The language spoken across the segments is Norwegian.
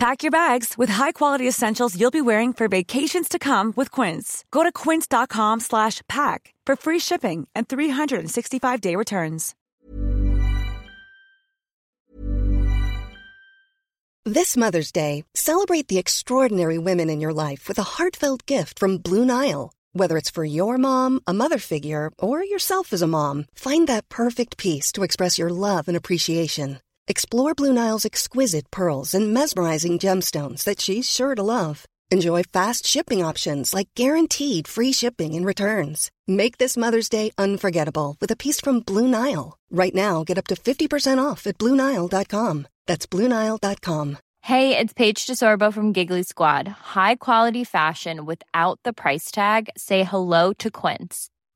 Pack your bags with high-quality essentials you'll be wearing for vacations to come with Quince. Go to quince.com slash pack for free shipping and 365-day returns. This Mother's Day, celebrate the extraordinary women in your life with a heartfelt gift from Blue Nile. Whether it's for your mom, a mother figure, or yourself as a mom, find that perfect piece to express your love and appreciation. Explore Blue Nile's exquisite pearls and mesmerizing gemstones that she's sure to love. Enjoy fast shipping options like guaranteed free shipping and returns. Make this Mother's Day unforgettable with a piece from Blue Nile. Right now, get up to 50% off at BlueNile.com. That's BlueNile.com. Hey, it's Paige DeSorbo from Giggly Squad. High quality fashion without the price tag. Say hello to Quince.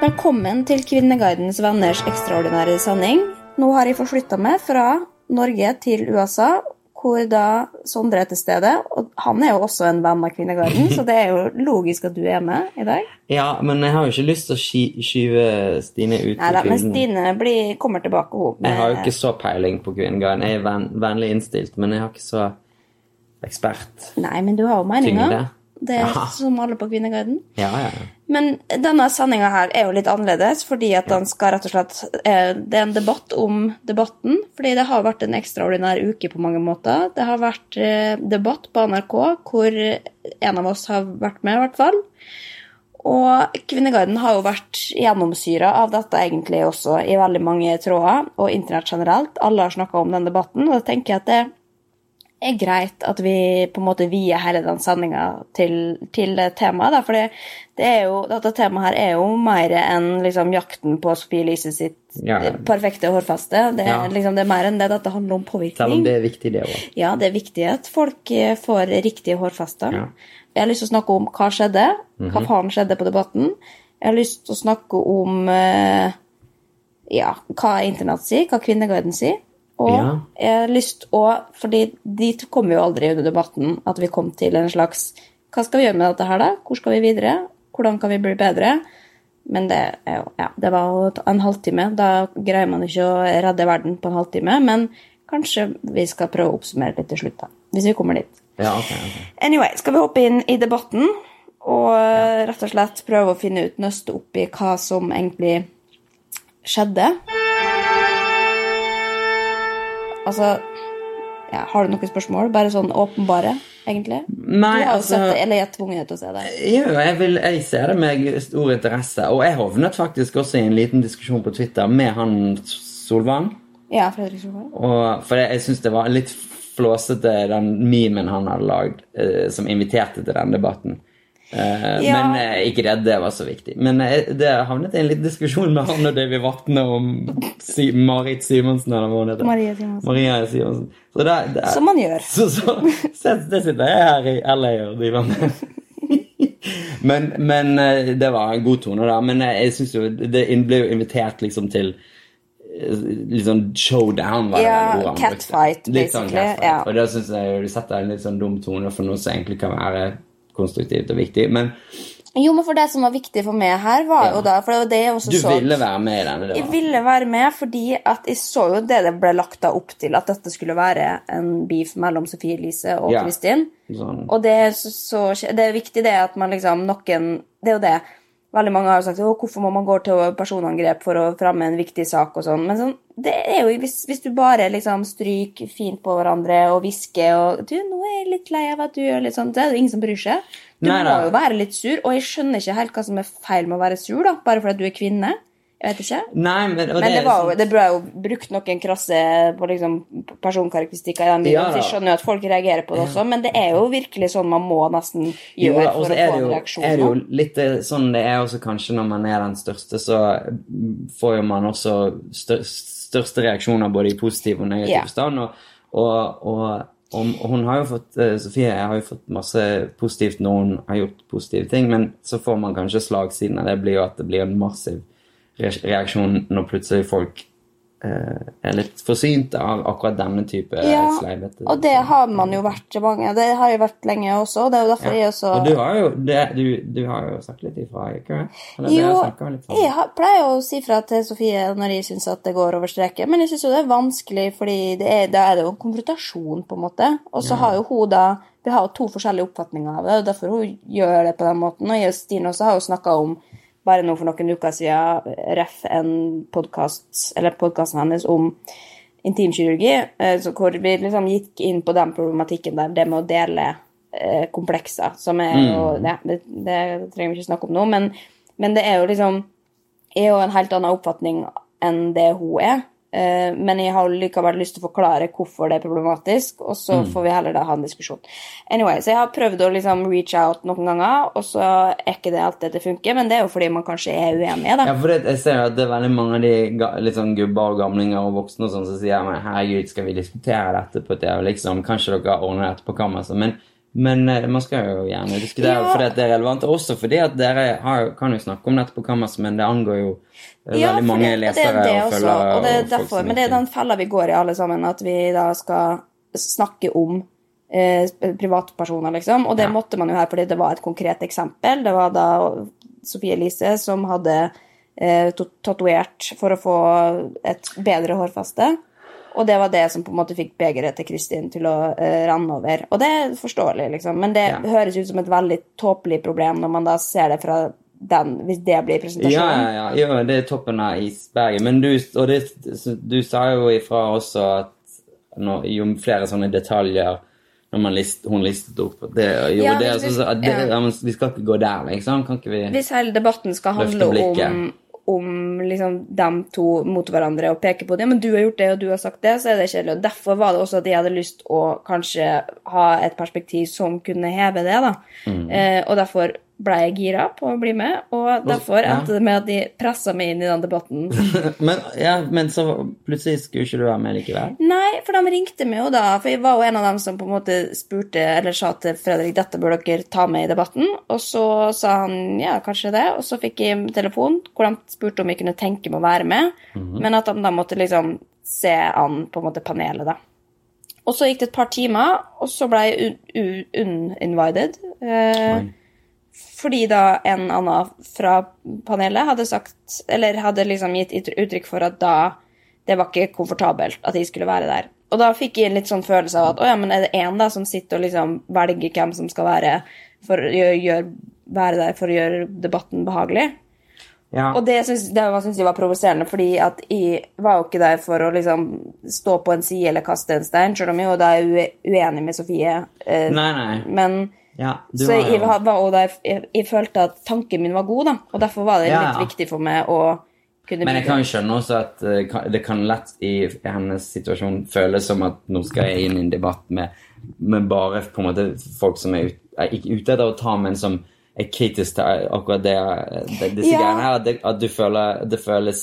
Velkommen til Kvinneguidens venners ekstraordinære sending. Nå har jeg forflytta meg fra Norge til USA, hvor da Sondre er til stede. Og han er jo også en venn av Kvinneguiden, så det er jo logisk at du er med i dag. Ja, men jeg har jo ikke lyst til å sky skyve Stine ut Neida, men. Stine blir, kommer tilbake, hun. Jeg har jo ikke så peiling på Kvinneguiden. Jeg er ven, vennlig innstilt, men jeg har ikke så ekspert. Nei, men du har jo meninger. Tyngde. Det er Ja. som alle på Kvinneguiden. Ja, ja. Men denne sendinga her er jo litt annerledes, fordi at den skal rett og slett eh, Det er en debatt om debatten. Fordi det har vært en ekstraordinær uke på mange måter. Det har vært eh, debatt på NRK hvor en av oss har vært med, i hvert fall. Og Kvinneguiden har jo vært gjennomsyra av dette egentlig også i veldig mange tråder, og internett generelt. Alle har snakka om den debatten, og da tenker jeg at det er greit at vi på en måte vier hele den sendinga til, til temaet. Da, for det, jo, dette temaet her er jo mer enn liksom, jakten på Sophie Elise sitt Ja. perfekte hårfeste. Det, Ja. liksom, det er mer enn det. Dette handler om påvirkning. Selv om det er viktig, det òg. Ja, det er viktig at folk eh, får riktige hårfester. Ja. Jeg har lyst til å snakke om hva skjedde, Mhm. hva faen skjedde på debatten. Jeg har lyst til å snakke om eh, ja, hva Internett sier, hva Kvinneguiden sier. Og Ja. jeg har lyst å Fordi dit kommer jo aldri under debatten, at vi kom til en slags Hva skal vi gjøre med dette her, da? Hvor skal vi videre? Hvordan kan vi bli bedre? Men det jo Ja, det var en halvtime. Da greier man ikke å redde verden på en halvtime. Men kanskje vi skal prøve å oppsummere litt til slutt, da. Hvis vi kommer dit. Ja, okay, okay. Anyway, skal vi hoppe inn i debatten og rett og slett prøve å finne ut, nøste opp i hva som egentlig skjedde? Altså ja, Har du noen spørsmål? Bare sånn åpenbare, egentlig? Nei, du har altså- sett det, eller jeg er tvunget til å se det. Jo, jeg, vil, jeg ser det med stor interesse. Og jeg hovnet faktisk også i en liten diskusjon på Twitter med han Solvang. Ja, Fredrik Solvang. Og, for jeg, jeg syns det var litt flåsete, den memen han hadde lagd, eh, som inviterte til den debatten. Eh, Ja. Men eh, ikke det, det var så viktig. Men eh, det havnet i en liten diskusjon med han og David Vatne om si, Marit Simonsen, eller hva hun heter. Maria Simonsen. Maria Simonsen. Så det, det, Som man gjør. Så, så, så det sitter jeg her i LA og driver med. Men, men eh, det var en god tone, da. Men jeg, jeg synes jo Det ble jo invitert liksom til eh, Litt sånn showdown, var det Ja, ordet catfight, Litt sånn catfight. ja. Og da syns jeg jo de setter en litt sånn dum tone for noe som egentlig kan være konstruktivt og viktig. Men Jo, men for det som var viktig for meg her, var Ja. jo da For det var det jeg også du så ville være med i denne Jeg ville være med fordi at jeg så jo det det ble lagt da opp til, at dette skulle være en beef mellom Sofie Elise og Ja. Kristin. Sånn. Og det så, så, det er viktig det at man liksom noen Det er jo det. Veldig mange har jo sagt hvorfor må man gå til personangrep for å fremme en viktig sak og sånn. Men sånn, det er jo, hvis, hvis du bare liksom stryker fint på hverandre og hvisker og du, 'Nå er jeg litt lei av at du gjør litt sånn', det er det ingen som bryr seg. Du Nei må jo være litt sur, og jeg skjønner ikke helt hva som er feil med å være sur, da, bare fordi du er kvinne. Jeg vet ikke. Nei, men, og Men det, var sånn- det ble jo brukt noen krasse på liksom personkarakteristikker i den videoen, Ja jeg skjønner jo at folk reagerer på det også, men det er jo virkelig sånn man må nesten gjøre og for å få en jo, reaksjon. er det jo litt eh, sånn det er også kanskje når man er den største, så får jo man også stør, største reaksjoner både i positiv og negativ Ja. stand. Og, og, og, og, og hun har jo fått eh, Sofie har jo fått masse positivt når hun har gjort positive ting, men så får man kanskje slagsiden av det blir jo at det blir en massiv reaksjon når plutselig folk eh, er litt forsynte av akkurat denne type Ja, sleivete og det har man jo vært mange. Det har jeg vært lenge også, og det er jo derfor jeg også Og du har jo, det, du, du har jo sagt litt ifra, ikke? Eller Jo, sammen. jeg har, pleier å si fra til Sofie når jeg syns at det går over streken, men jeg syns jo det er vanskelig, fordi det er, da er det jo en konfrontasjon, på en måte. Og så har jo hun da Vi har jo to forskjellige oppfatninger av det, og derfor hun gjør det på den måten. Og jeg og Stine også har jo snakka om bare nå for noen uker siden, ref en podkast, eller podkasten hennes om intimkirurgi, eh, så hvor vi liksom gikk inn på den problematikken der, det med å dele eh, komplekser, som er jo ja, det, det trenger vi ikke snakke om nå, men, men det er jo liksom er jo en helt annen oppfatning enn det hun er. Eh, Men jeg har likevel lyst til å forklare hvorfor det er problematisk, og så får vi heller da ha en diskusjon. Anyway, Så jeg har prøvd å liksom reach out noen ganger, og så er ikke det alltid det funker, men det er jo fordi man kanskje er uenig, da. Ja, for det, jeg ser jo at det er veldig mange av de liksom, sånn gubber og gamlinger og voksne og sånn som sier men herregud, skal vi diskutere dette på TV, liksom? Kanskje dere ordner dette på kammerset? Men, men eh, man skal jo gjerne diskutere Ja. fordi det er relevant. Også fordi at dere har, kan jo snakke om dette på kammerset, men det angår jo eh, Ja, veldig mange det- det er lesere det og også, følgere. Og det er derfor, men det er den fella vi går i alle sammen, at vi da skal snakke om eh, privatpersoner, liksom. Og det Ja. måtte man jo her fordi det var et konkret eksempel. Det var da Sofie Elise som hadde eh, tatovert for å få et bedre hårfaste. Og det var det som på en måte fikk begeret til Kristin til å uh, ranne over. Og det er forståelig, liksom. Men det Ja. høres ut som et veldig tåpelig problem når man da ser det fra den, hvis det blir Ja, presentasjonen. ja, ja, ja. det er toppen av isberget. Men du, og det, du sa jo ifra også at når, jo flere sånne detaljer når man list, hun listet opp det, jo, Ja, det, hvis vi- altså, at det, ja. Vi skal ikke gå der, liksom. Kan ikke vi Hvis hele debatten skal handle om, om liksom dem to mot hverandre og peke på det, men du har gjort det, og du har sagt det, så er det kjedelig. Og Derfor var det også at jeg hadde lyst å kanskje ha et perspektiv som kunne heve det. da. Mm. Eh, og derfor ble jeg gira på å bli med, og derfor endte det med at de pressa meg inn i den debatten. men, ja, men så plutselig skulle ikke du være med likevel? Nei, for de ringte meg jo da, for jeg var jo en av dem som på en måte spurte, eller sa til Fredrik, dette bør dere ta med i debatten, og så sa han ja, kanskje det, og så fikk jeg telefon hvor de spurte om jeg kunne tenke meg å være med, men at de da måtte liksom se an på en måte panelet da. Og så gikk det et par timer, og så ble jeg un- un- uninvited, eh, Oi. Fordi da en annen fra panelet hadde sagt, eller hadde liksom gitt uttrykk for at da det var ikke komfortabelt at de skulle være der. Og da fikk jeg en litt sånn følelse av at å ja, men er det én da som sitter og liksom velger hvem som skal være, for, gjør, være der for å gjøre debatten behagelig? Ja. Og det syns, var- jeg var provoserende, fordi at jeg var jo ikke der for å liksom stå på en side eller kaste en stein, selv om jeg jo da er uenig med Sofie. Eh, Nei, nei. Men Ja, du så jeg, jo var, var der, jeg, jeg følte at tanken min var god, da. Og derfor var det Ja, litt viktig for meg å kunne Men jeg kan jo skjønne også at eh, det kan lett i hennes situasjon føles som at nå skal jeg inn i en debatt med, med bare på en måte folk som er, ut, er ikke ute etter å ta, men som er kritisk til akkurat det, det disse Ja. greiene her. At, det, at du føler det føles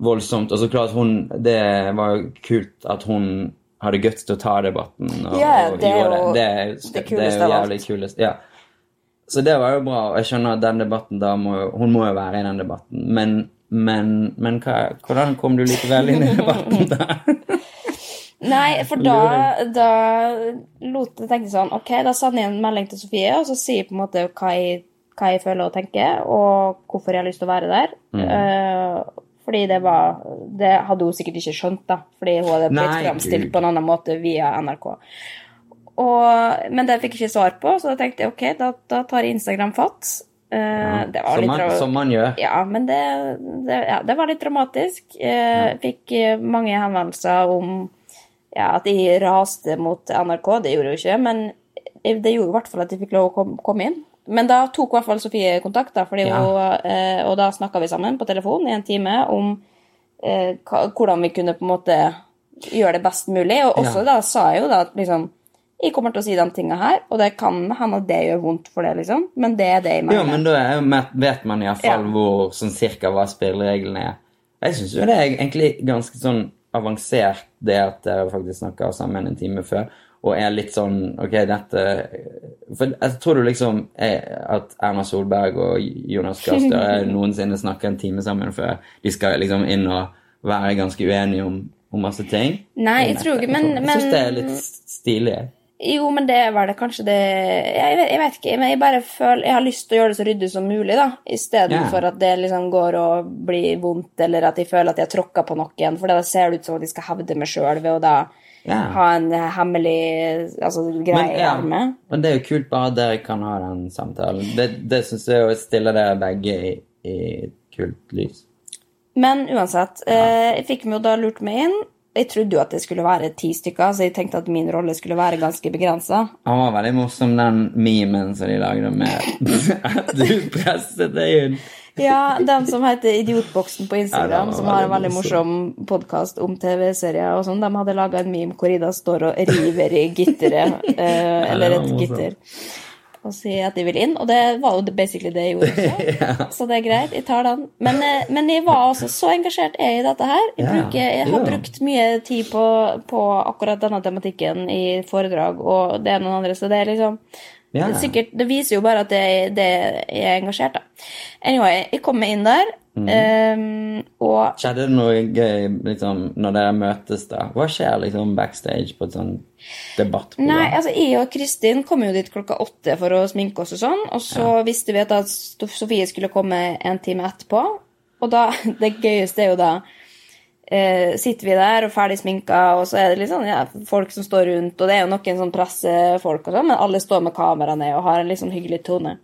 voldsomt. Og så klart hun Det var jo kult at hun hadde guts til å ta debatten. Og, Ja, og det er jo det. det, det det kuleste er jo jævlig kulest. Ja. Så det var jo bra. og Jeg skjønner at den debatten da må Hun må jo være i den debatten. Men, men, men hva, hvordan kom du likevel inn i debatten da? Nei, for da, da lot jeg tenke sånn Ok, da sender jeg en melding til Sofie, og så sier jeg på en måte hva jeg, hva jeg føler og tenker, og hvorfor jeg har lyst til å være der. Mm. Eh, fordi det var Det hadde hun sikkert ikke skjønt, da. Fordi hun hadde blitt framstilt på en annen måte via NRK. Og, men det fikk jeg ikke svar på, så da tenkte jeg ok, da, da tar Instagram fatt. Eh, det var som, litt man, som man gjør. Ja, men det, det, ja, det var litt dramatisk. Eh, Fikk eh, mange henvendelser om ja, at de raste mot NRK. Det gjorde jo ikke, men det gjorde i hvert fall at de fikk lov å komme, komme inn. Men da tok i hvert fall Sofie kontakt, da, fordi Ja. hun, eh, og da snakka vi sammen på telefon i en time om eh, hvordan vi kunne på en måte gjøre det best mulig. Og også Ja. da sa jeg jo da at liksom jeg kommer til å si de tinga her, og det kan hende at det gjør vondt for det, liksom. Men det er det jeg mener. Jo, men da er vet man iallfall Ja. hvor sånn cirka hva spillereglene er. Jeg syns jo det er egentlig ganske sånn avansert, det at dere faktisk snakker sammen en time før, og er litt sånn Ok, dette For jeg tror du liksom er, at Erna Solberg og Jonas Gahr Støre noensinne snakker en time sammen før de skal liksom inn og være ganske uenige om, om masse ting? Nei, jeg tror ikke, men- Jeg syns det er litt stilig. Jo, men det var det kanskje det jeg jeg vet ikke, men jeg bare føler Jeg har lyst til å gjøre det så ryddig som mulig, da. Istedenfor yeah. at det liksom går og blir vondt, eller at jeg føler at jeg har tråkka på noen. For da ser det ut som at jeg skal hevde meg sjøl ved å da yeah. ha en hemmelig altså, greie men, ja, med. Men det er jo kult bare at dere kan ha den samtalen. Det, det syns jeg jo stiller dere begge i, i kult lys. Men uansett, eh, jeg fikk meg jo da lurt meg inn. Jeg trodde jo at det skulle være ti stykker, så jeg tenkte at min rolle skulle være ganske begrensa. Han var veldig morsom, den memen som de lagde med at du presset deg inn. Ja, den som heter Idiotboksen på Instagram, Ja, som har en veldig morsom podkast om TV-serier og sånn, de hadde laga en meme hvor Ida står og river i gitteret, eh, eller et gitter, og si at de vil inn. Og det var jo basically det jeg gjorde også, så det er greit, jeg tar den. Men, eh, men jeg var også så engasjert er jeg i dette her. Jeg, bruker, jeg har brukt mye tid på, på akkurat denne tematikken i foredrag, og det ene og det andre, så det er liksom Ja. det, er sikkert, det viser jo bare at det, det er engasjert, da. Anyway, jeg kommer inn der, mm. um, og Skjedde det noe gøy liksom, når dere møtes, da? Hva skjer liksom backstage på et sånn debattprogram? Nei, altså jeg og Kristin kom jo dit klokka åtte for å sminke oss og sånn, og så visste vi at Sofie skulle komme en time etterpå, og da, det gøyeste er jo da eh, sitter vi der og ferdig sminka, og så er det litt sånn, ja, folk som står rundt, og det er jo noen sånn pressefolk og sånn, men alle står med kamera ned og har en litt sånn hyggelig tone.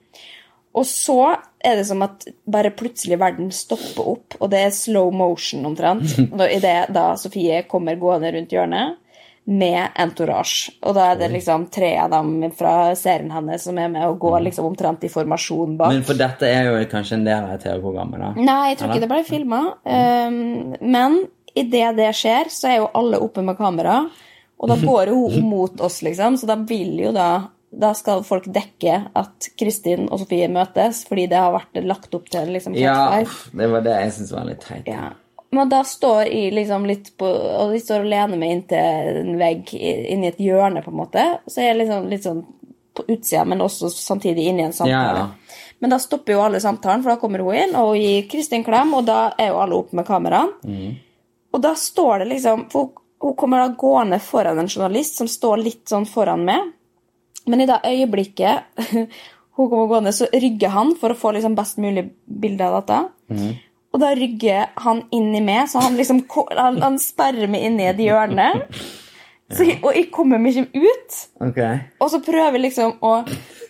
Og så er det som at bare plutselig verden stopper opp, og det er slow motion omtrent. Idet da Sofie kommer gående rundt hjørnet med entourage. Og da er det liksom tre av dem fra serien hennes som er med og går liksom omtrent i formasjon bak. Men for dette er jo kanskje en del av TV-programmet, da? Nei, jeg tror ikke det ble filma. men idet det skjer, så er jo alle oppe med kamera. Og da går hun mot oss, liksom. Så da vil jo da Da skal folk dekke at Kristin og Sofie møtes, fordi det har vært lagt opp til liksom Ja, det var det jeg syntes var litt teit. Ja. Men da står jeg liksom litt på Og de står og lener meg inntil en vegg i- inni et hjørne, på en måte. Så jeg er liksom litt sånn på utsida, men også samtidig inni i en samtale. Ja, Men da stopper jo alle samtalen, for da kommer hun inn og gir Kristin klem, og da er jo alle oppe med kameraene. Og da står det liksom For hun, kommer da gående foran en journalist som står litt sånn foran meg. Men i det øyeblikket hun kommer gående, så rygger han for å få liksom best mulig bilde av dette. Og da rygger han inn i meg, så han liksom han, sperrer meg inn i et hjørne. Så, og jeg kommer meg ikke ut. Okay. Og så prøver jeg liksom å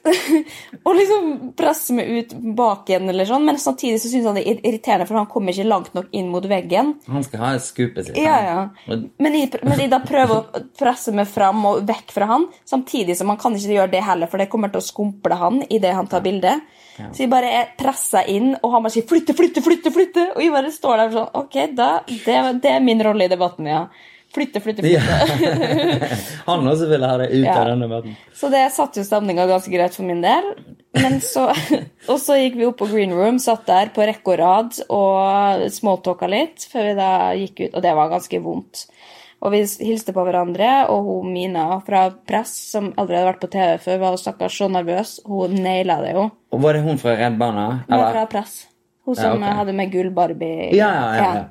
å liksom presse meg ut bak igjen, eller sånn, men samtidig så syns han det er irriterende, for han kommer ikke langt nok inn mot veggen. Han skal ha skupet sitt. Ja, ja. Men jeg, men jeg da prøver å presse meg fram og vekk fra han, samtidig som han kan ikke gjøre det heller, for det kommer til å skumple han idet han tar bilde. Så jeg bare er pressa inn, og han bare sier 'flytte, flytte, flytte', flytte, og jeg bare står der sånn Ok, da, det, det er min rolle i debatten, ja. Flytte, flytte, flytte. Han også ville ha det ut av denne verden. Så det satte jo stemninga ganske greit for min del. Men så, og så gikk vi opp på green room, satt der på rekke og rad og smalltalka litt før vi da gikk ut, og det var ganske vondt. Og vi hilste på hverandre, og hun Mina fra Press, som aldri hadde vært på TV før, var stakkars så nervøs. Hun naila det jo. Og var det hun fra Redd Barna? Hun var fra Press. Hun Ja, som hadde med gull-Barbie. Ja, ja, ja. ja.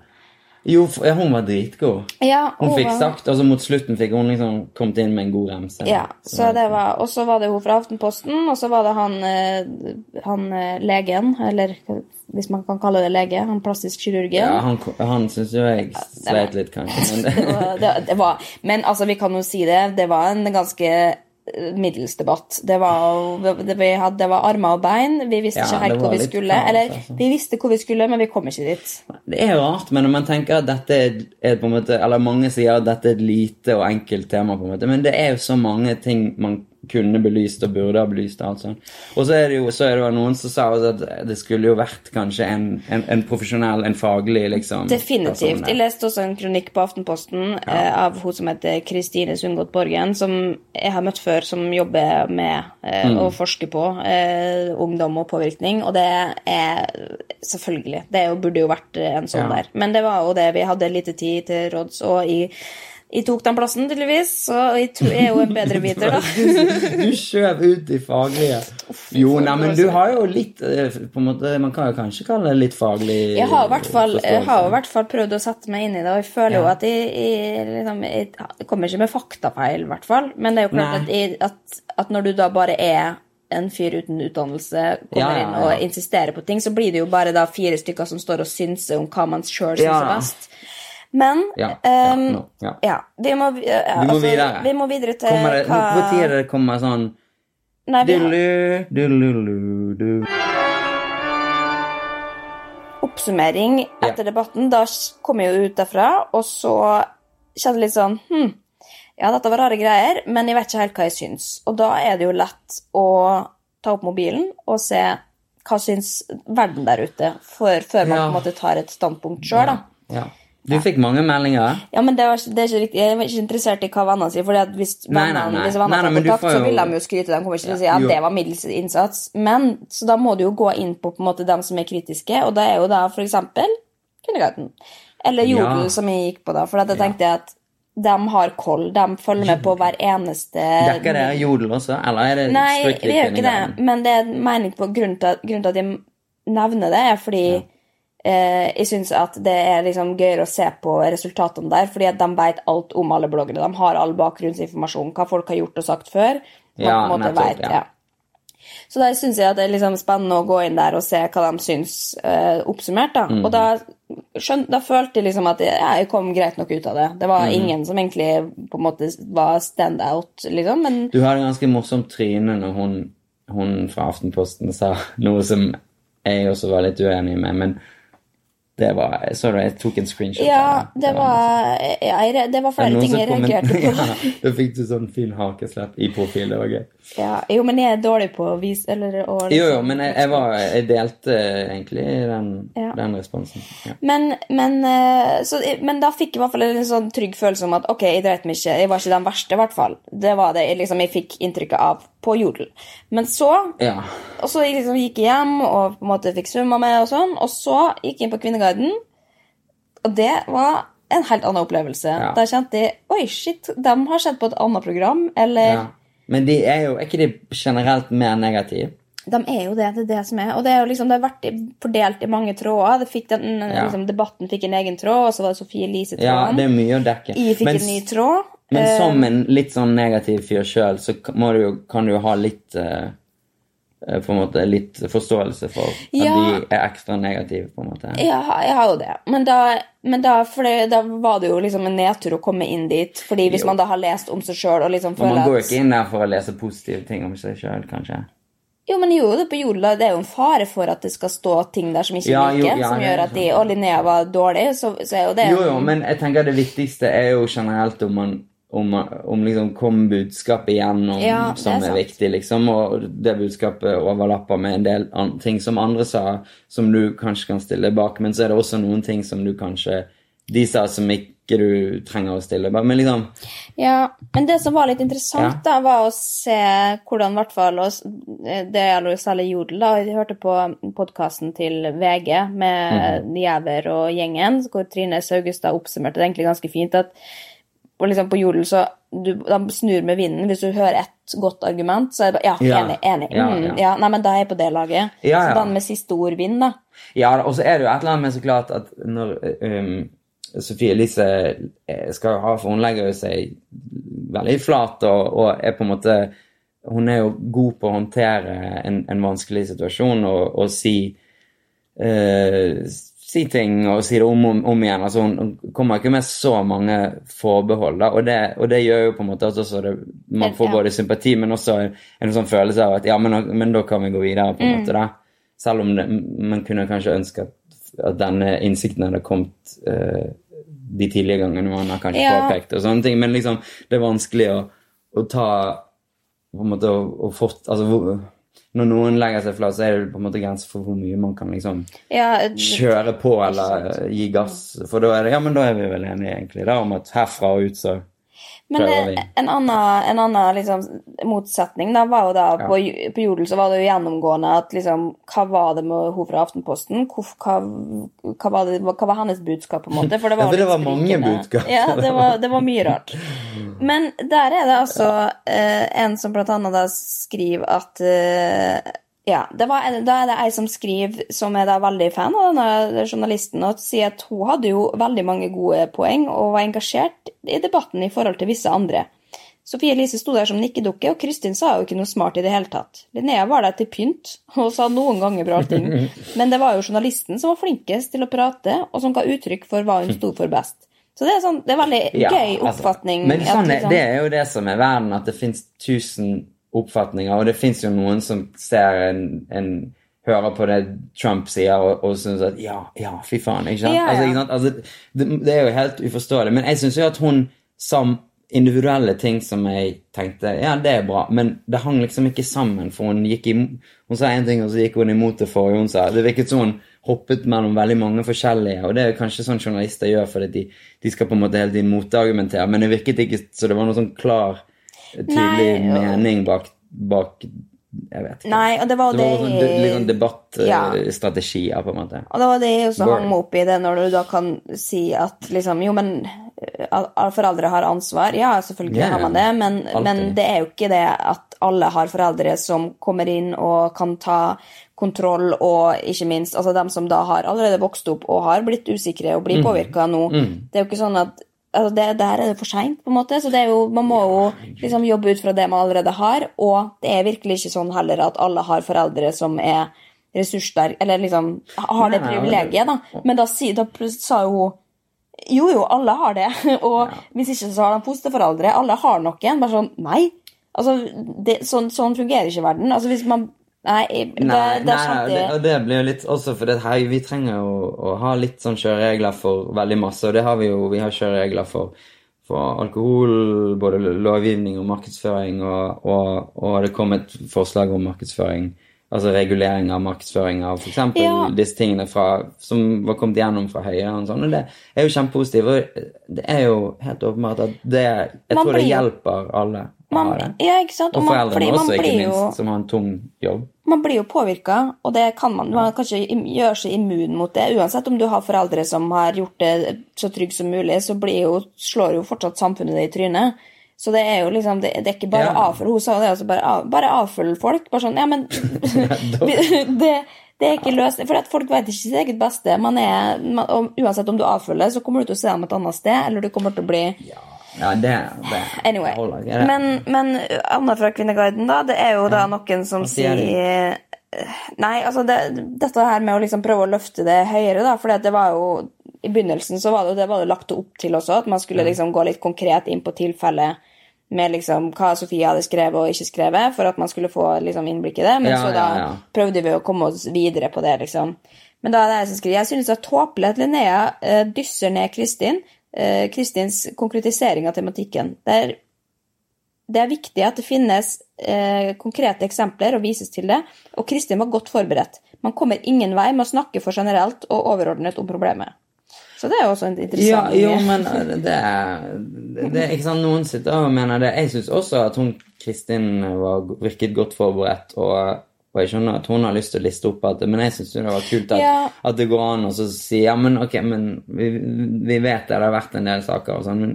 Jo, ja, hun var dritgod. Ja, Hun fikk var- sagt, og så mot slutten fikk hun liksom kommet inn med en god remse. Ja, så det var, og så var det hun fra Aftenposten, og så var det han, eh, han eh, legen, eller hvis man kan kalle det lege, han plastisk kirurgen. Ja, han, han syns jo jeg sleit litt, kanskje. Men det, det, var, men altså, vi kan jo si det, det var en ganske middels debatt. Det var, det, vi hadde, det var armer og bein. Vi visste Ja, ikke helt hvor vi skulle. kaos, Eller altså. vi visste hvor vi skulle, men vi kom ikke dit. Det er rart, men når man tenker at dette er på en måte Eller mange sier at dette er et lite og enkelt tema, på en måte, men det er jo så mange ting man kunne belyst og burde ha belyst. og alt sånt. Og så er det jo så er det noen som sa at det skulle jo vært kanskje en, en, en profesjonell, en faglig liksom Definitivt. Jeg leste også en kronikk på Aftenposten eh, av hun som heter Kristine Sundgodt Borgen, som jeg har møtt før, som jobber med eh, Mm. å forske på eh, ungdom og påvirkning. Og det er selvfølgelig Det jo, burde jo vært eh, en sånn Ja. der. Men det var jo det. Vi hadde lite tid til råds, og jeg, jeg tok den plassen, tydeligvis. Så jeg er jo en bedrebiter, da. Du skjøv ut de faglige. Jo, nei, men du har jo litt eh, på en måte, Man kan jo kanskje kalle det litt faglig Jeg har, i hvert fall, jeg har i hvert fall prøvd å sette meg inn i det, og jeg føler jo at jeg, jeg, liksom, jeg kommer ikke med faktafeil, i hvert fall. Men det er jo klart at, jeg, at, at når du da bare er en fyr uten utdannelse, kommer Ja, ja, inn og insisterer på ting, så blir det jo bare da fire stykker som står og synser om hva man sjøl syns Ja. er best. Men Ja, ja, ehm, nå, ja. ja, vi må, ja, Vi må altså. Vi må videre til Kommer det, hva Når det kommer sånn Nei, vi har du, du, du. oppsummering etter debatten. Da kom jeg jo ut derfra, og så kjente jeg litt sånn hm, Ja, dette var rare greier, men jeg vet ikke helt hva jeg syns. Og da er det jo lett å ta opp mobilen og se hva syns verden der ute, før, før man Ja. på en måte tar et standpunkt sjøl, da. Ja. Du fikk mange meldinger. Ja, men det, var, det er ikke riktig. Jeg var ikke interessert i hva vennene sier. For hvis vennene, hvis men du kontakt, jo... så vil de jo skryte. De kommer ikke til å si at ja, det var middels innsats. Men, så da må du jo gå inn på, på en måte dem som er kritiske, og det er jo da for eksempel Kindergarten. Eller Jodel, Ja. som jeg gikk på da. For da tenkte jeg at de har koll. De følger med på hver eneste Dekker det jodel også, eller er det Nei, vi gjør ikke det. Men det er en mening på grunnen til, grunnen til at jeg nevner det, er fordi eh, jeg syns at det er liksom gøyere å se på resultatene der, fordi at de vet alt om alle bloggene. De har all bakgrunnsinformasjon, hva folk har gjort og sagt før. Ja, nettopp, vet, ja. Så da syns jeg at det er liksom spennende å gå inn der og se hva de syns eh, oppsummert. da. Mm. Og da, skjøn, da følte jeg liksom at jeg, ja, jeg kom greit nok ut av det. Det Mm. var ingen som egentlig på en måte var stand-out, liksom. Men Du hadde ganske morsomt tryne når hun, hun fra Aftenposten sa noe som jeg også var litt uenig med, men det var Så jeg tok en screenshot ja, det var, ja, jeg, det var Er flere ting jeg reagerte på. ja, Da fikk du sånn fin hakeslepp i profil, det var gøy. Ja, jo, men jeg er dårlig på å vise eller, å, liksom- Jo, jo, men jeg, jeg, var, jeg delte egentlig den, Ja. den responsen. Ja. Men, men, eh, så, men da fikk jeg i hvert fall en sånn trygg følelse om at ok, jeg dreit meg ikke. Jeg var ikke den verste, i hvert fall. Det var det liksom, jeg fikk inntrykket av på Jodel. Men så ja. Og så liksom gikk jeg hjem og på en måte fikk svømma med, og sånn, og så gikk jeg inn på Kvinneguiden, og det var en helt annen opplevelse. Ja. Da kjente jeg oi, shit, de har sett på et annet program, eller ja. Men de er jo Er ikke de generelt mer negative? De er jo det, det er det som er. Og det, er liksom, det har vært fordelt i mange tråder. Det fikk den, Ja. liksom, debatten fikk en egen tråd, og så var det Sofie Ja, Elise-tråden. det er mye å dekke. I fikk Men en ny tråd. Men Eh, som en litt sånn negativ fyr sjøl, så må du jo, kan du jo ha litt eh, eh, på en måte litt forståelse for at Ja. de er ekstra negative, på en måte. Ja, jeg har jo det. Men da, men da, det, da var det jo liksom en nedtur å komme inn dit. Fordi hvis Jo. man da har lest om seg sjøl og liksom føler at man går jo ikke inn der for å lese positive ting om seg sjøl, kanskje. Jo, men jo, det på Jodel, det er jo en fare for at det skal stå ting der som ikke Ja, jo, ja, som gjør at de. Og Linnea var dårlig, så, så er jo det Jo, jo, men jeg tenker det viktigste er jo generelt om man om, om liksom kom budskapet igjennom Ja, som er er, viktig, liksom, og det budskapet overlapper med en del ting som andre sa, som du kanskje kan stille bak, men så er det også noen ting som du kanskje de sa som ikke du trenger å stille bak. Men liksom Ja, men det som var litt interessant, Ja. da, var å se hvordan, i hvert fall, det gjelder særlig Jodel, da. Jeg hørte på podkasten til VG med mm -hmm. Jæver og gjengen, hvor Trine Saugestad oppsummerte det egentlig ganske fint. at og liksom på Jodel så du, De snur med vinden. Hvis du hører ett godt argument, så er det bare Ja, enig. enig. Mm, ja. ja, nei, men da er jeg på det laget. Ja. Så den med siste ord vinner, da. Ja, og så er det jo et eller annet med så klart at når um, Sofie Elise eh, skal ha For hun legger jo seg veldig flat og, og er på en måte Hun er jo god på å håndtere en, en vanskelig situasjon og, og si eh, si ting og si det om og om, om igjen. altså Hun kommer ikke med så mange forbehold, da, og det, og det gjør jo på en måte at det, man får både sympati, men også en sånn følelse av at ja, men, men da kan vi gå videre, på en Mm. måte. da. Selv om det, man kunne kanskje ønske at, at denne innsikten hadde kommet uh, de tidlige gangene man har kanskje Ja. påpekt og sånne ting, men liksom, det er vanskelig å, å ta på en måte å, å fort, altså, Når noen legger seg flat, så er det på en måte grenser for hvor mye man kan liksom Ja, kjøre på eller gi gass. For da er det, ja, men da er vi vel enige egentlig da, om at herfra og ut så Men eh, en annen, en annen liksom, motsetning da, var jo da på, på Jodel så var det jo gjennomgående at liksom, hva var det med hun fra Aftenposten? Hvor, hva, hva, var det, hva var hennes budskap, på en måte? For det Ja, var, for det var mange budskap. Ja, det var, det var mye rart. Men der er det altså eh, en som blant annet da skriver at eh, ja, det var, Da er det ei som skriver, som er da veldig fan av denne journalisten, og sier at hun hadde jo veldig mange gode poeng og var engasjert i debatten i forhold til visse andre. Sofie Elise sto der som nikkedukke, og Kristin sa jo ikke noe smart i det hele tatt. Linnea var der til pynt og sa noen ganger bra ting, men det var jo journalisten som var flinkest til å prate, og som ga uttrykk for hva hun sto for best. Så det er, sånn, det er veldig Ja, gøy altså, oppfatning. Men sånn at, liksom- det er jo det som er verden, at det fins tusen oppfatninger, og det fins jo noen som ser en, en Hører på det Trump sier og, og syns at ja, ja, fy faen. Ikke sant? Ja, ja. Altså, ikke sant? Altså, det, det er jo helt uforståelig. Men jeg syns jo at hun sa individuelle ting som jeg tenkte ja, det er bra, men det hang liksom ikke sammen. For hun gikk i, hun sa én ting, og så gikk hun imot det forrige hun sa. Det virket som hun hoppet mellom veldig mange forskjellige, og det er jo kanskje sånn journalister gjør fordi de, de skal på en måte hele tiden motargumentere, men det virket ikke så det var noe sånn klar, tydelig Nei, mening bak, bak Jeg vet ikke. Nei, og det var det var det sånn, sånn Ja. på en måte. Og det var det jeg også hang meg opp i det, når du da kan si at liksom Jo, men eh, foreldre har ansvar. Ja, selvfølgelig yeah, har man det, men, men det er jo ikke det at alle har foreldre som kommer inn og kan ta kontroll, og ikke minst altså dem som da har allerede vokst opp og har blitt usikre og Mm. blir påvirka nå. Det er jo ikke sånn at altså det, Der er det for seint, på en måte. Så det er jo, man må jo liksom jobbe ut fra det man allerede har. Og det er virkelig ikke sånn heller at alle har foreldre som er ressurssterke, eller liksom har det privilegiet, da. Men da, da sa jo hun jo, jo, alle har det. Og hvis ikke så har de fosterforeldre. Alle har noen. Bare sånn Nei. Altså, det, sånn, sånn fungerer ikke verden. Altså, hvis man Nei, det, Nei, det er sant det, og det blir jo litt også for det her, vi trenger jo å ha litt sånn kjøreregler for veldig masse, og det har vi jo. Vi har kjøreregler for, for alkohol, både lovgivning og markedsføring, og, og, og det kom et forslag om markedsføring, altså regulering av markedsføring av f.eks. Ja. disse tingene fra, som var kommet gjennom fra Høyre og sånn, og det er jo kjempepositivt. Og det er jo helt åpenbart at det Jeg Man tror det hjelper alle man. Ja, ikke sant? Og og foreldrene også, ikke minst, jo som har en tung jobb. man blir jo påvirka, og det kan man. Man kan ikke gjøre seg immun mot det. Uansett om du har foreldre som har gjort det så trygg som mulig, så blir jo, slår jo fortsatt samfunnet det i trynet. Så det er jo liksom, det, det er ikke bare Ja. avfølg. Hun sa det, altså bare, av, bare avfølg folk. Bare sånn, ja, men det, det er ikke løsning. For folk vet ikke sitt eget beste. Man er, man, og uansett om du avfølger, så kommer du til å se dem et annet sted, eller du kommer til å bli Ja, det, det Anyway. det. Men, men Anna fra Kvinneguiden, da, det er jo da noen som sier Nei, altså det, dette her med å liksom prøve å løfte det høyere, da, for det var jo I begynnelsen så var det, det var det lagt opp til også, at man skulle liksom gå litt konkret inn på tilfellet med liksom hva Sofie hadde skrevet og ikke skrevet, for at man skulle få liksom innblikk i det. Men Ja, så da ja, ja. prøvde vi å komme oss videre på det, liksom. Men da er det jeg som skriver Jeg synes det er tåpelig at Linnea eh, dysser ned Kristin. Eh, Kristins konkretisering av tematikken. Det er det er viktig at det finnes eh, konkrete eksempler og vises til det, og Kristin var godt forberedt. Man kommer ingen vei med å snakke for generelt og overordnet om problemet. Så det er jo også en Ja, interessant jo, men eh, det er, det er ikke sant, Noen sitter og mener det. Jeg syns også at hun Kristin var, virket godt forberedt. Og, og jeg skjønner at hun har lyst til å liste opp at Men jeg syns det var kult at, Ja. at det går an å så si ja, men ok, men vi, vi vet det, det har vært en del saker og sånn, men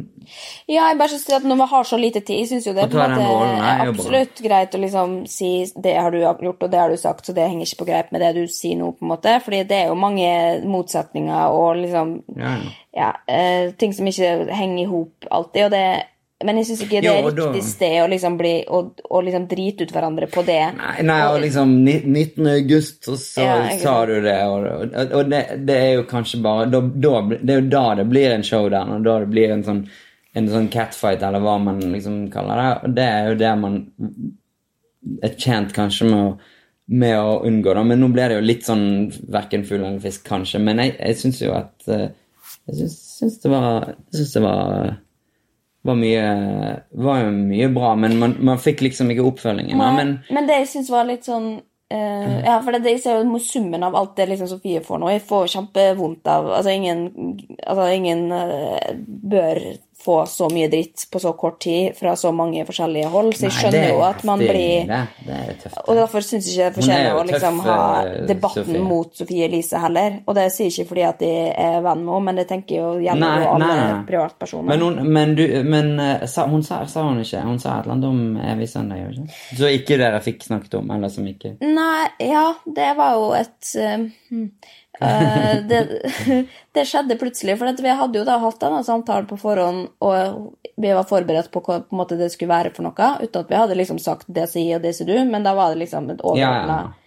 Ja, jeg bare synes at når man har så lite tid, jeg syns jo det er på ta en måte er absolutt greit å liksom si det har du gjort, og det har du sagt, så det henger ikke på greip med det du sier nå, på en måte. Fordi det er jo mange motsetninger og liksom ja, ja. ja, eh, ting som ikke henger i hop alltid. Og det, Men jeg syns ikke det Jo, er og da- riktig sted å liksom bli å, å liksom drite ut hverandre på det. Nei, nei, og liksom 19. august, og så Ja, sa du det, og, og, og det, det er jo kanskje bare da, da, Det er jo da det blir en showdown, og da det blir en sånn, en sånn catfight, eller hva man liksom kaller det. Og det er jo det man er tjent kanskje med å, med å unngå, da. Men nå ble det jo litt sånn verken fugl eller fisk, kanskje. Men jeg, jeg syns jo at eh, Jeg syns det var Jeg synes det var var mye, var mye bra, men man, man fikk liksom ikke oppfølgingen. Nei, Men, men det jeg syns var litt sånn Uh, Ja, for det, det, jeg ser jo summen av alt det liksom Sofie får nå. Jeg får kjempevondt av Altså, ingen, altså, ingen uh, bør få så mye dritt på så kort tid fra så mange forskjellige hold, så jeg Nei, skjønner er jo at man blir Det, det tøft. Og derfor syns jeg ikke det er fortjener å liksom ha eh, debatten Sofie. mot Sofie Elise heller. Og det sier jeg ikke fordi at de er venn med henne, men det tenker jo gjelder jo alle nei, privatpersoner. Men, hun, men, du, men eh, sa, hun sa, sa hun ikke Hun sa et eller annet om evig søndag, gjorde hun ikke? Så ikke dere fikk snakket om, eller som ikke Nei, ja, det var jo et eh, eh, det, det skjedde plutselig, for vi hadde jo da hatt denne samtalen på forhånd, og vi var forberedt på hva på det skulle være for noe, uten at vi hadde liksom sagt det sier og det sier du, men da var det liksom et overordna ja, ja.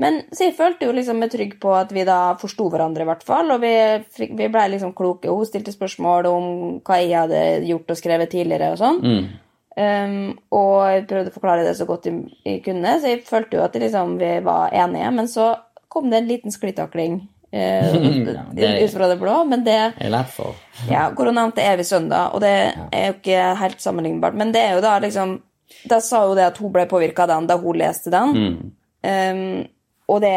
Men så jeg følte jo liksom meg trygg på at vi da forsto hverandre, i hvert fall. Og vi, vi blei liksom kloke. Hun stilte spørsmål om hva jeg hadde gjort og skrevet tidligere og sånn. Mm. Um, og jeg prøvde å forklare det så godt jeg, jeg kunne, så jeg følte jo at liksom, vi var enige. Men så kom det en liten sklitakling ut fra det blå. Men det ja, Koronaen til Evig søndag, og det er jo ikke helt sammenlignbart. Men det er jo da liksom Da sa hun det at hun ble påvirka av den da hun leste den. Mm. Um, og det,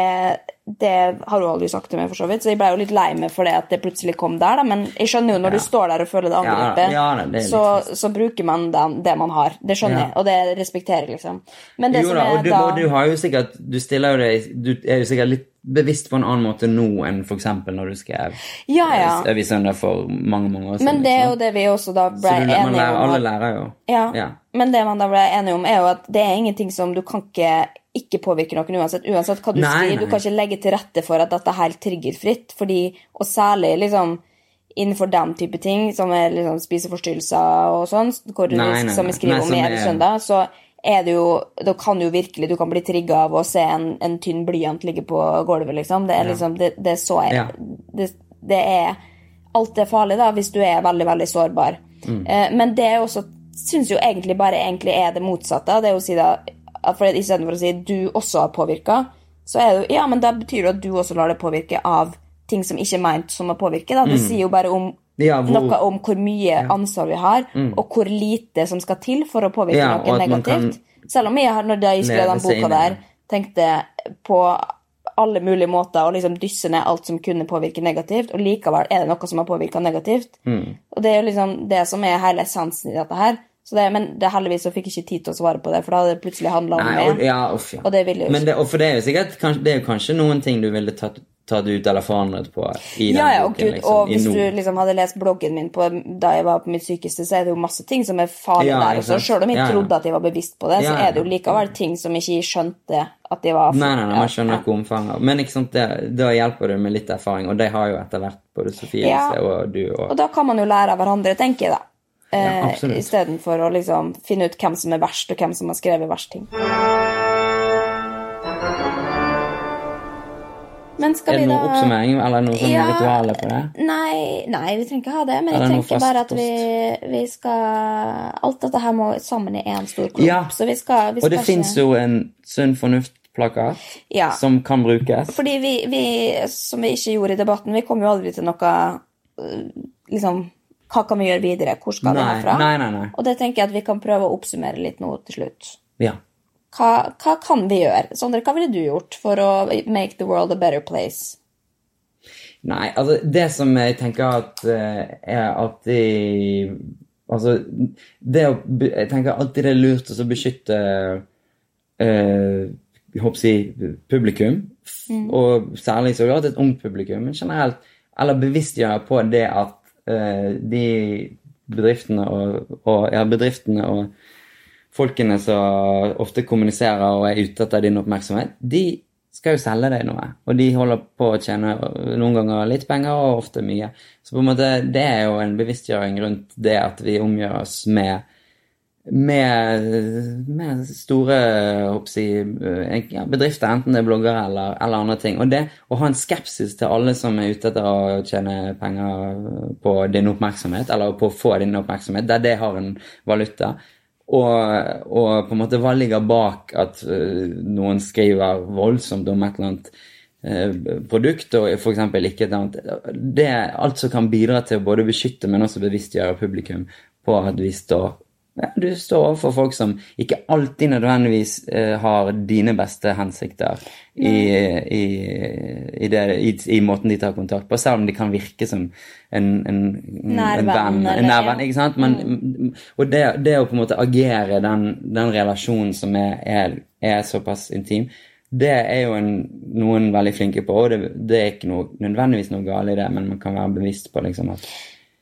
det har hun aldri sagt til meg, for så vidt, så jeg ble jo litt lei meg for det at det plutselig kom der. da, Men jeg skjønner jo når du står der og føler det angrepet, Ja, ja, det så, så bruker man den, det man har. Det skjønner Ja. jeg, og det respekterer jeg, liksom. Men det Jo som da, er og du, da og du har jo sikkert Du stiller jo deg Du er jo sikkert litt bevisst på en annen måte nå enn eksempel når du skrev Ja, ja. Evig søndag for mange, mange år siden. Men det er jo liksom. det vi også da ble du, enige lærer, om. alle lærer jo. Ja. Ja. Men det man da ble enige om, er jo at det er ingenting som du kan ikke ikke påvirke noen uansett. Uansett hva du Nei, skriver. nei. Du kan ikke legge til rette for at dette er helt triggerfritt. Fordi, og særlig liksom innenfor den type ting, som er liksom spiseforstyrrelser og sånn, hvor Nei, nei, som vi skriver om i Evig søndag, så er det jo Da kan jo virkelig Du kan bli trigga av å se en, en tynn blyant ligge på gulvet, liksom. Det er liksom Det, det er så Ja. det, det er Alt er farlig da, hvis du er veldig, veldig sårbar. Mm. Eh, men det er også syns jo egentlig bare egentlig er det motsatte. Det er å si da for Istedenfor å si du også har påvirka, så er det jo Ja, men da betyr det at du også lar det påvirke av ting som ikke er meint som å påvirke. Da. Det sier jo bare om Mm. Ja, hvor- noe om hvor mye ansvar vi har, og hvor lite som skal til for å påvirke Ja, noe negativt. kan Selv om jeg har, når jeg skrev den boka der, tenkte på alle mulige måter å liksom dysse ned alt som kunne påvirke negativt, og likevel er det noe som har påvirka negativt. Mm. Og det er jo liksom det som er hele essensen i dette her. Så det, men det, heldigvis så fikk jeg ikke tid til å svare på det, for da hadde det plutselig handla om Nei, og, meg. ja, ja. Og det ville jeg ikke. Men det, for det er jo sikkert kanskje, Det er kanskje noen ting du ville tatt, tatt ut eller forandret på i den Ja, ja, og, boken. Liksom, og hvis du liksom hadde lest bloggen min på, da jeg var på mitt sykeste, så er det jo masse ting som er farlig Ja, der også. Selv om jeg Ja, trodde at jeg var bevisst på det, så er det jo likevel ting som ikke skjønte at jeg var Nei, nei, nei, man skjønner ikke omfanget. Men ikke sant, det, da hjelper det med litt erfaring, og det har jo etter hvert både Sofie. Og du. Og, Og da kan man jo lære av hverandre, tenker jeg da. Eh. Istedenfor å liksom finne ut hvem som er verst, og hvem som har skrevet verst ting. Men skal er det det da oppsummering eller noe sånn Ja. rituale på det? Nei, nei, vi trenger ikke ha det. Men jeg tenker bare at vi, vi skal Alt dette her må sammen i én stor klump. Ja. Så vi skal, vi Og det ikke... fins jo en sunn fornuft-plakat Ja. som kan brukes. Fordi vi, vi, som vi ikke gjorde i debatten, vi kom jo aldri til noe Liksom Hva kan vi gjøre videre? Hvor skal vi Nei, herfra? nei, nei, nei. Og det tenker jeg at vi kan prøve å oppsummere litt nå til slutt. Ja. Hva, hva kan vi gjøre? Sondre, hva ville du gjort for å make the world a better place? Nei, altså det som jeg tenker at eh, er alltid Altså det å Jeg tenker alltid det er lurt å beskytte eh, jeg håper si publikum, Mm. og særlig så klart et ungt publikum, men generelt, eller bevisstgjøre på det at eh, de bedriftene og, og ja, bedriftene og folkene som ofte kommuniserer og er ute etter din oppmerksomhet, de skal jo selge deg noe. Og de holder på å tjene noen ganger litt penger, og ofte mye. Så på en måte, det er jo en bevisstgjøring rundt det at vi omgjør oss med med, med store hoppsi, ja, bedrifter, enten det er bloggere eller, eller, andre ting. Og det å ha en skepsis til alle som er ute etter å tjene penger på din oppmerksomhet, eller på å få din oppmerksomhet, der det har en valuta, og, og på en måte hva ligger bak at noen skriver voldsomt om et eller annet produkt, og f.eks. ikke et annet Det er alt som kan bidra til å både beskytte, men også bevisstgjøre publikum på at vi står du står overfor folk som ikke alltid nødvendigvis uh, har dine beste hensikter i, i, i, det, i, måten de tar kontakt på, selv om de kan virke som en, en, nær en venn. En nærvenn ikke sant? Men, mm. Og det, det, å på en måte agere den, den relasjonen som er, er, er, såpass intim, det er jo en, noen veldig flinke på, og det, det er ikke noe, nødvendigvis noe galt i det, men man kan være bevisst på liksom at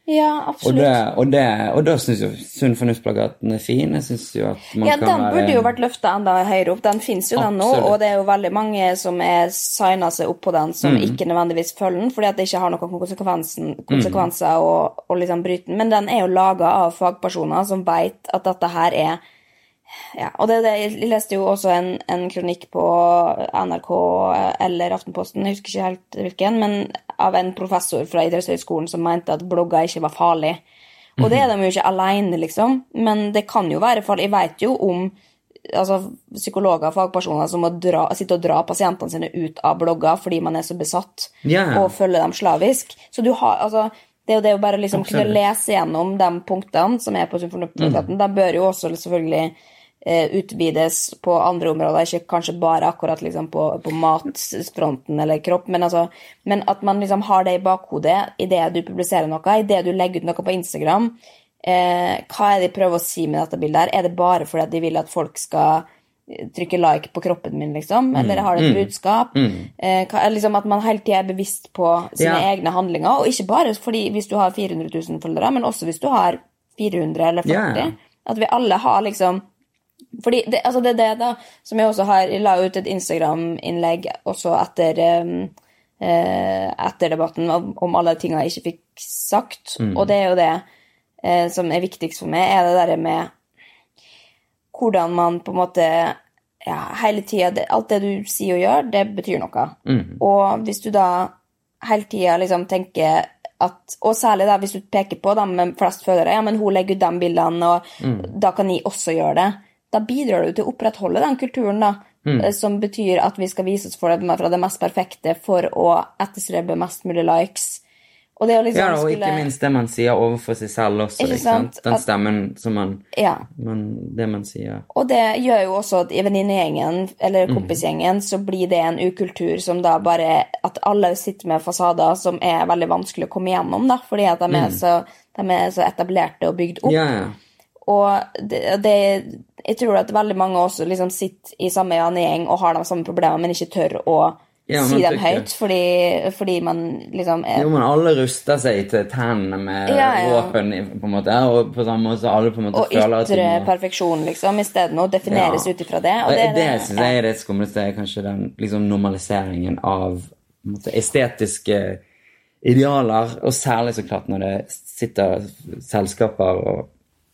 ja, absolutt. Og, det, og, det, og da syns jo Sunn fornuft-plakaten er fin. Jeg synes jo at man ja, kan Den burde jo vært løfta enda høyere opp. Den fins jo, den nå. Og det er jo veldig mange som er signa seg opp på den, som mm. ikke nødvendigvis følger den, fordi at det ikke har noen konsekvenser mm. å liksom bryte den. Men den er jo laga av fagpersoner som veit at dette her er ja, og det, det, Jeg leste jo også en, en, kronikk på NRK eller Aftenposten, jeg husker ikke helt hvilken, men av en professor fra idrettshøyskolen som mente at blogger ikke var farlig. Og det er de jo ikke alene, liksom, men det kan jo være farlig. Jeg vet jo om altså, psykologer og fagpersoner som må dra, sitte og dra pasientene sine ut av blogger fordi man er så besatt yeah. og følger dem slavisk. Så du har, altså, det er jo det å bare liksom kunne lese gjennom de punktene som er på symfoniplakaten. Mm. De bør jo også selvfølgelig utvides på andre områder, ikke kanskje bare akkurat liksom på, på matfronten eller kropp, men, altså, men, at man liksom har det i bakhodet idet du publiserer noe, idet du legger ut noe på Instagram. Eh, hva er det de prøver å si med dette bildet? her? Er det bare fordi de vil at folk skal eh, trykke like på kroppen min, liksom? Mm. Eller har det et mm. budskap? Mm. Eh, hva, liksom At man hele tida er bevisst på sine ja. egne handlinger. Og ikke bare fordi hvis du har 400 000 følgere, men også hvis du har 400 eller 40. Yeah. At vi alle har liksom fordi det, altså det er det, da, som jeg også har Jeg la ut et Instagram-innlegg også etter um, uh, etter debatten om, om alle tingene jeg ikke fikk sagt. Mm. Og det er jo det eh, som er viktigst for meg, er det derre med hvordan man på en måte ja, hele tida Alt det du sier og gjør, det betyr noe. Mm. Og hvis du da hele tida liksom tenker at, og særlig da hvis du peker på dem med flest følgere, ja, men hun legger ut de bildene, og mm. da kan jeg også gjøre det da bidrar du til å opprettholde den kulturen, da. Mm. Eh, som betyr at vi skal vise oss for det, fra det mest perfekte for å etterstrebe mest mulig likes. Og liksom ja, og skulle... ikke minst det man sier overfor seg selv også. Ikke sant? Den stemmen som man, ja. man, Det man sier. Og det gjør jo også at i venninnegjengen eller mm. kompisgjengen mm. så blir det en ukultur som da bare At alle sitter med fasader som er veldig vanskelig å komme gjennom, da, fordi at de, mm. er, så, de er så etablerte og bygd opp. Ja, ja. Og det, det, jeg tror at veldig mange også liksom sitter i samme gjeng og har de samme problemene, men ikke tør å ja, si dem høyt fordi, fordi, man liksom er Jo, men alle ruster seg til tennene med ja, ja. våpen, på en måte, og på samme måte alle på en måte og føler at Og ytre perfeksjon, liksom, isteden og defineres ut ifra det. Og det, det, det syns jeg er det skumleste, kanskje den liksom normaliseringen av måte, estetiske idealer, og særlig så klart når det sitter selskaper og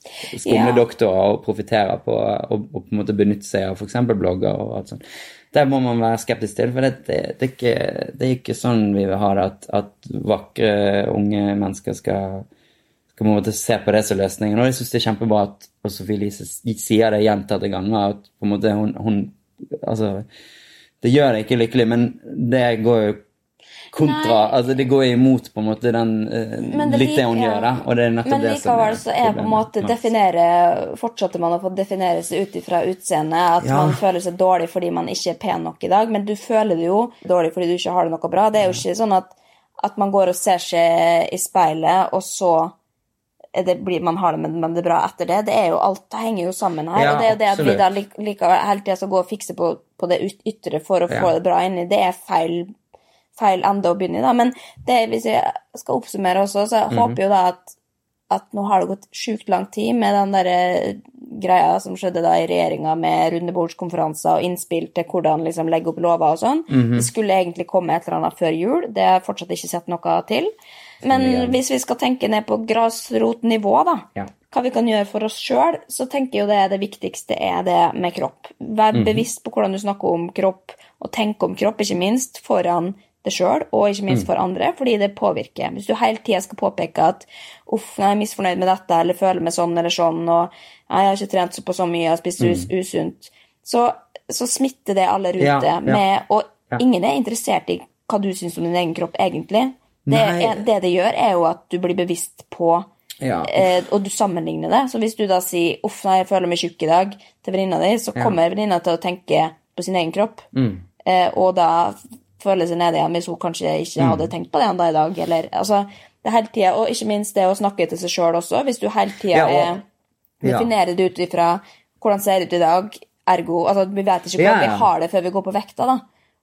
skumledoktorer ja. og profitterer på og på en måte benytte seg av f.eks. blogger og alt sånt. Det må man være skeptisk til, for det, det, det, er, ikke, det er, ikke, sånn vi vil ha det, at, at vakre, unge mennesker skal, skal på en måte se på det som løsningen. Og jeg syns det er kjempebra at Sofie Elise sier det gjentatte ganger, at på en måte hun, hun Altså, det gjør det ikke lykkelig, men det går jo kontra Nei. altså Det går imot på en måte den uh, litt det hun gjør, da. Og det er nettopp men det som er så er på en måte definere, Fortsetter man å få definere seg ut ifra utseendet, at ja. man føler seg dårlig fordi man ikke er pen nok i dag, men du føler det jo dårlig fordi du ikke har det noe bra. Det er jo ikke sånn at, at man går og ser seg i speilet, og så det blir, man har det, men det er bra etter det. Det er jo alt, det henger jo sammen her. Ja, og det er det at vi da likevel hele tida skal gå og fikse på, på det ytre for å ja. få det bra inni, det er feil feil ende å begynne i, da. Men det, hvis jeg skal oppsummere også, så jeg mm håper jo da at, at nå har det gått sjukt lang tid med den der eh, greia som skjedde da i regjeringa med rundebordskonferanser og innspill til hvordan liksom legge opp lover og sånn. Mm -hmm. Det skulle egentlig komme et eller annet før jul. Det har jeg fortsatt ikke sett noe til. Men hvis vi skal tenke ned på grasrotnivå, da, Ja. hva vi kan gjøre for oss sjøl, så tenker jeg jo det det viktigste er det med kropp. Vær Mhm. bevisst på hvordan du snakker om kropp, og tenk om kropp, ikke minst foran deg sjøl, og ikke Mm. minst for andre, fordi det påvirker. Hvis du hele tida skal påpeke at 'uff, nå er jeg misfornøyd med dette', eller 'føler meg sånn eller sånn', og 'jeg har ikke trent på så mye, jeg har spist us usunt', så, så smitter det alle rundt Mm. Ja, ja. Med, og Ja. ingen er interessert i hva du syns om din egen kropp, egentlig. Det, er, det det gjør, er jo at du blir bevisst på Ja. eh, og du sammenligner det. Så hvis du da sier 'uff, nei, jeg føler meg tjukk i dag' til venninna di, så Ja. kommer venninna til å tenke på sin egen kropp, Mm. eh, og da føle seg nede igjen hvis hun kanskje ikke Mm. hadde tenkt på det enda i dag. Eller, altså, det hele tiden, og ikke minst det å snakke til seg sjøl også. Hvis du hele tida Ja, definerer er Ja. det ut ifra hvordan ser det ut i dag, ergo altså, Vi vet ikke hvordan Ja, vi har det før vi går på vekta, da.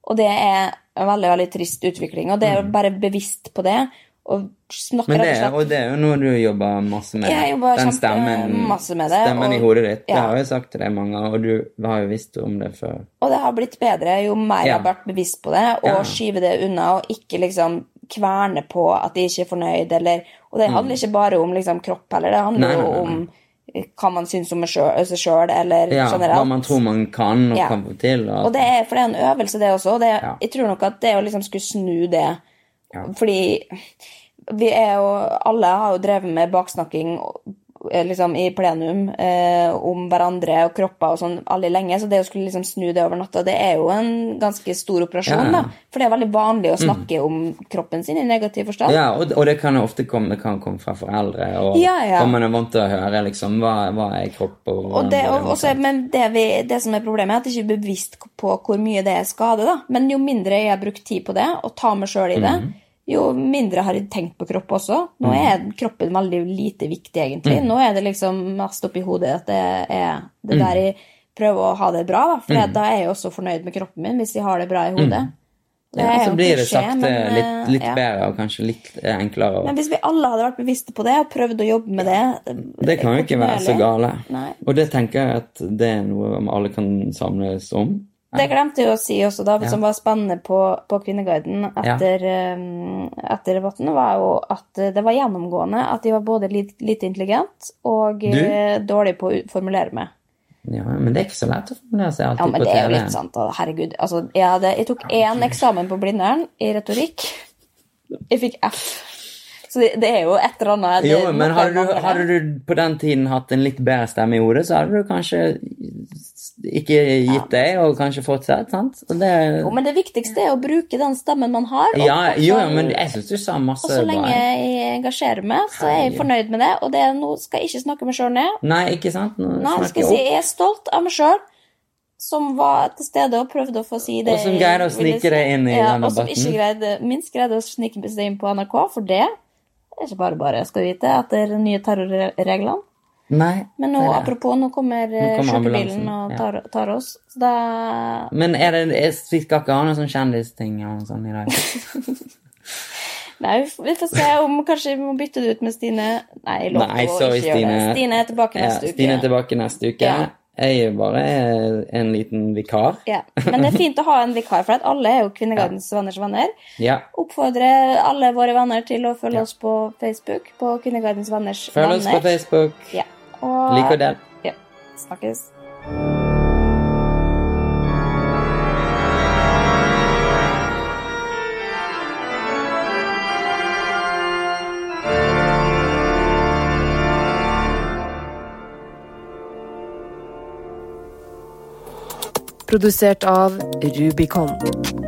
Og det er en veldig veldig trist utvikling. Og det å være bevisst på det, og snakke Mm. Men det, rett og og det er jo noe du jobber masse med. Jeg jobber Den stemmen, masse med det, stemmen i hodet ditt. Det har jeg sagt til deg mange og du har jo visst om det før. Og det har blitt bedre jo mer jeg har vært bevisst på det, og Ja. skyve det unna, og ikke liksom kverne på at de ikke er fornøyd, eller Og det handler ikke bare om liksom kropp heller, det handler Mm. Jo om hva man syns om seg sjøl, eller Ja, generelt. hva man tror man kan og Ja. kan få til. Og, Og det er, for det er en øvelse, det også. og Det, Ja. Jeg tror nok at det å liksom skulle snu det Ja. Fordi vi er jo Alle har jo drevet med baksnakking eh, liksom i plenum eh, om hverandre og kropper og sånn alle lenge, så det å skulle liksom snu det over natta, det er jo en ganske stor operasjon, Ja, da. For det er veldig vanlig å snakke om kroppen sin i negativ forstand. ja, og, og det kan jo ofte komme, det kan komme fra foreldre, og, Ja, ja. og man er vant til å høre liksom, hva, hva er kropp, og, Og det, og, også, men det, vi, det som er problemet, er at jeg ikke er bevisst på hvor mye det er skade. da. Men jo mindre jeg har brukt tid på det, og tar meg sjøl i det, Mhm. Jo mindre har jeg tenkt på kropp også. Nå er kroppen veldig lite viktig, egentlig. Mhm. Nå er det liksom mest oppi hodet at det er det Mhm. der jeg prøver å ha det bra. da. For da er jeg også fornøyd med kroppen min, hvis jeg har det bra i hodet. Ja, så jo blir det sakte litt, eh, litt ja. bedre og kanskje litt eh, enklere. Men hvis vi alle hadde vært bevisste på det og prøvd å jobbe med det det kan jo ikke være så gale. Nei. Og det tenker jeg at det er noe alle kan samles om. Det glemte jeg å si også, da, som var spennende på, på Kvinneguiden etter, ja. etter debatten, var jo at eh, det var gjennomgående at de var både litt, lite intelligent og du? dårlig på å formulere meg. Ja, men det er ikke så lett å formulere seg alltid Ja, men på det er jo litt sant, da. Herregud. Altså, jeg, hadde, jeg tok én eksamen på Blindern i retorikk. Jeg fikk F. Så det, det er jo et eller annet det Jo, men hadde du, hadde du på den tiden hatt en litt bedre stemme i hodet, så hadde du kanskje ikke gitt deg, og kanskje fortsatt, sant? Det, Jo, men det viktigste er å bruke den stemmen man har. og ja, jo, ja, men jeg synes du sa masse Og så lenge jeg engasjerer meg, så er jeg fornøyd med det. Og det, nå skal jeg ikke snakke meg sjøl ned. Nei, ikke sant? Nå Nei, skal jeg jeg si jeg er stolt av meg sjøl, som var til stede og prøvde å få si det. Og som greide å jeg snike deg inn i ja, den Og som ikke greide, minst greide å snike seg inn på NRK, for det er ikke bare bare, skal du vite, etter nye terrorreglene. Nei. Men nå, apropos, nå kommer, kommer skjøtebilen og tar, tar oss. Så da Men er det, er, vi skal ikke ha noen sånn kjendisting og sånn i dag? Nei, vi får- se om kanskje vi må bytte det ut med Stine. Nei, jeg lover Nei, sorry, ikke gjøre det. Stine. Er tilbake Ja, neste uke. Stine er tilbake neste uke. Ja. Jeg er bare en liten vikar. Ja, Men det er fint å ha en vikar, for alle er jo Kvinnegardens venners venner. Ja. Oppfordrer alle våre venner til å følge oss på Facebook. På Kvinnegardens venners Følg oss på. Facebook. Ja. Og, Lik og del. Ja. Snakkes. Produsert av Rubicon.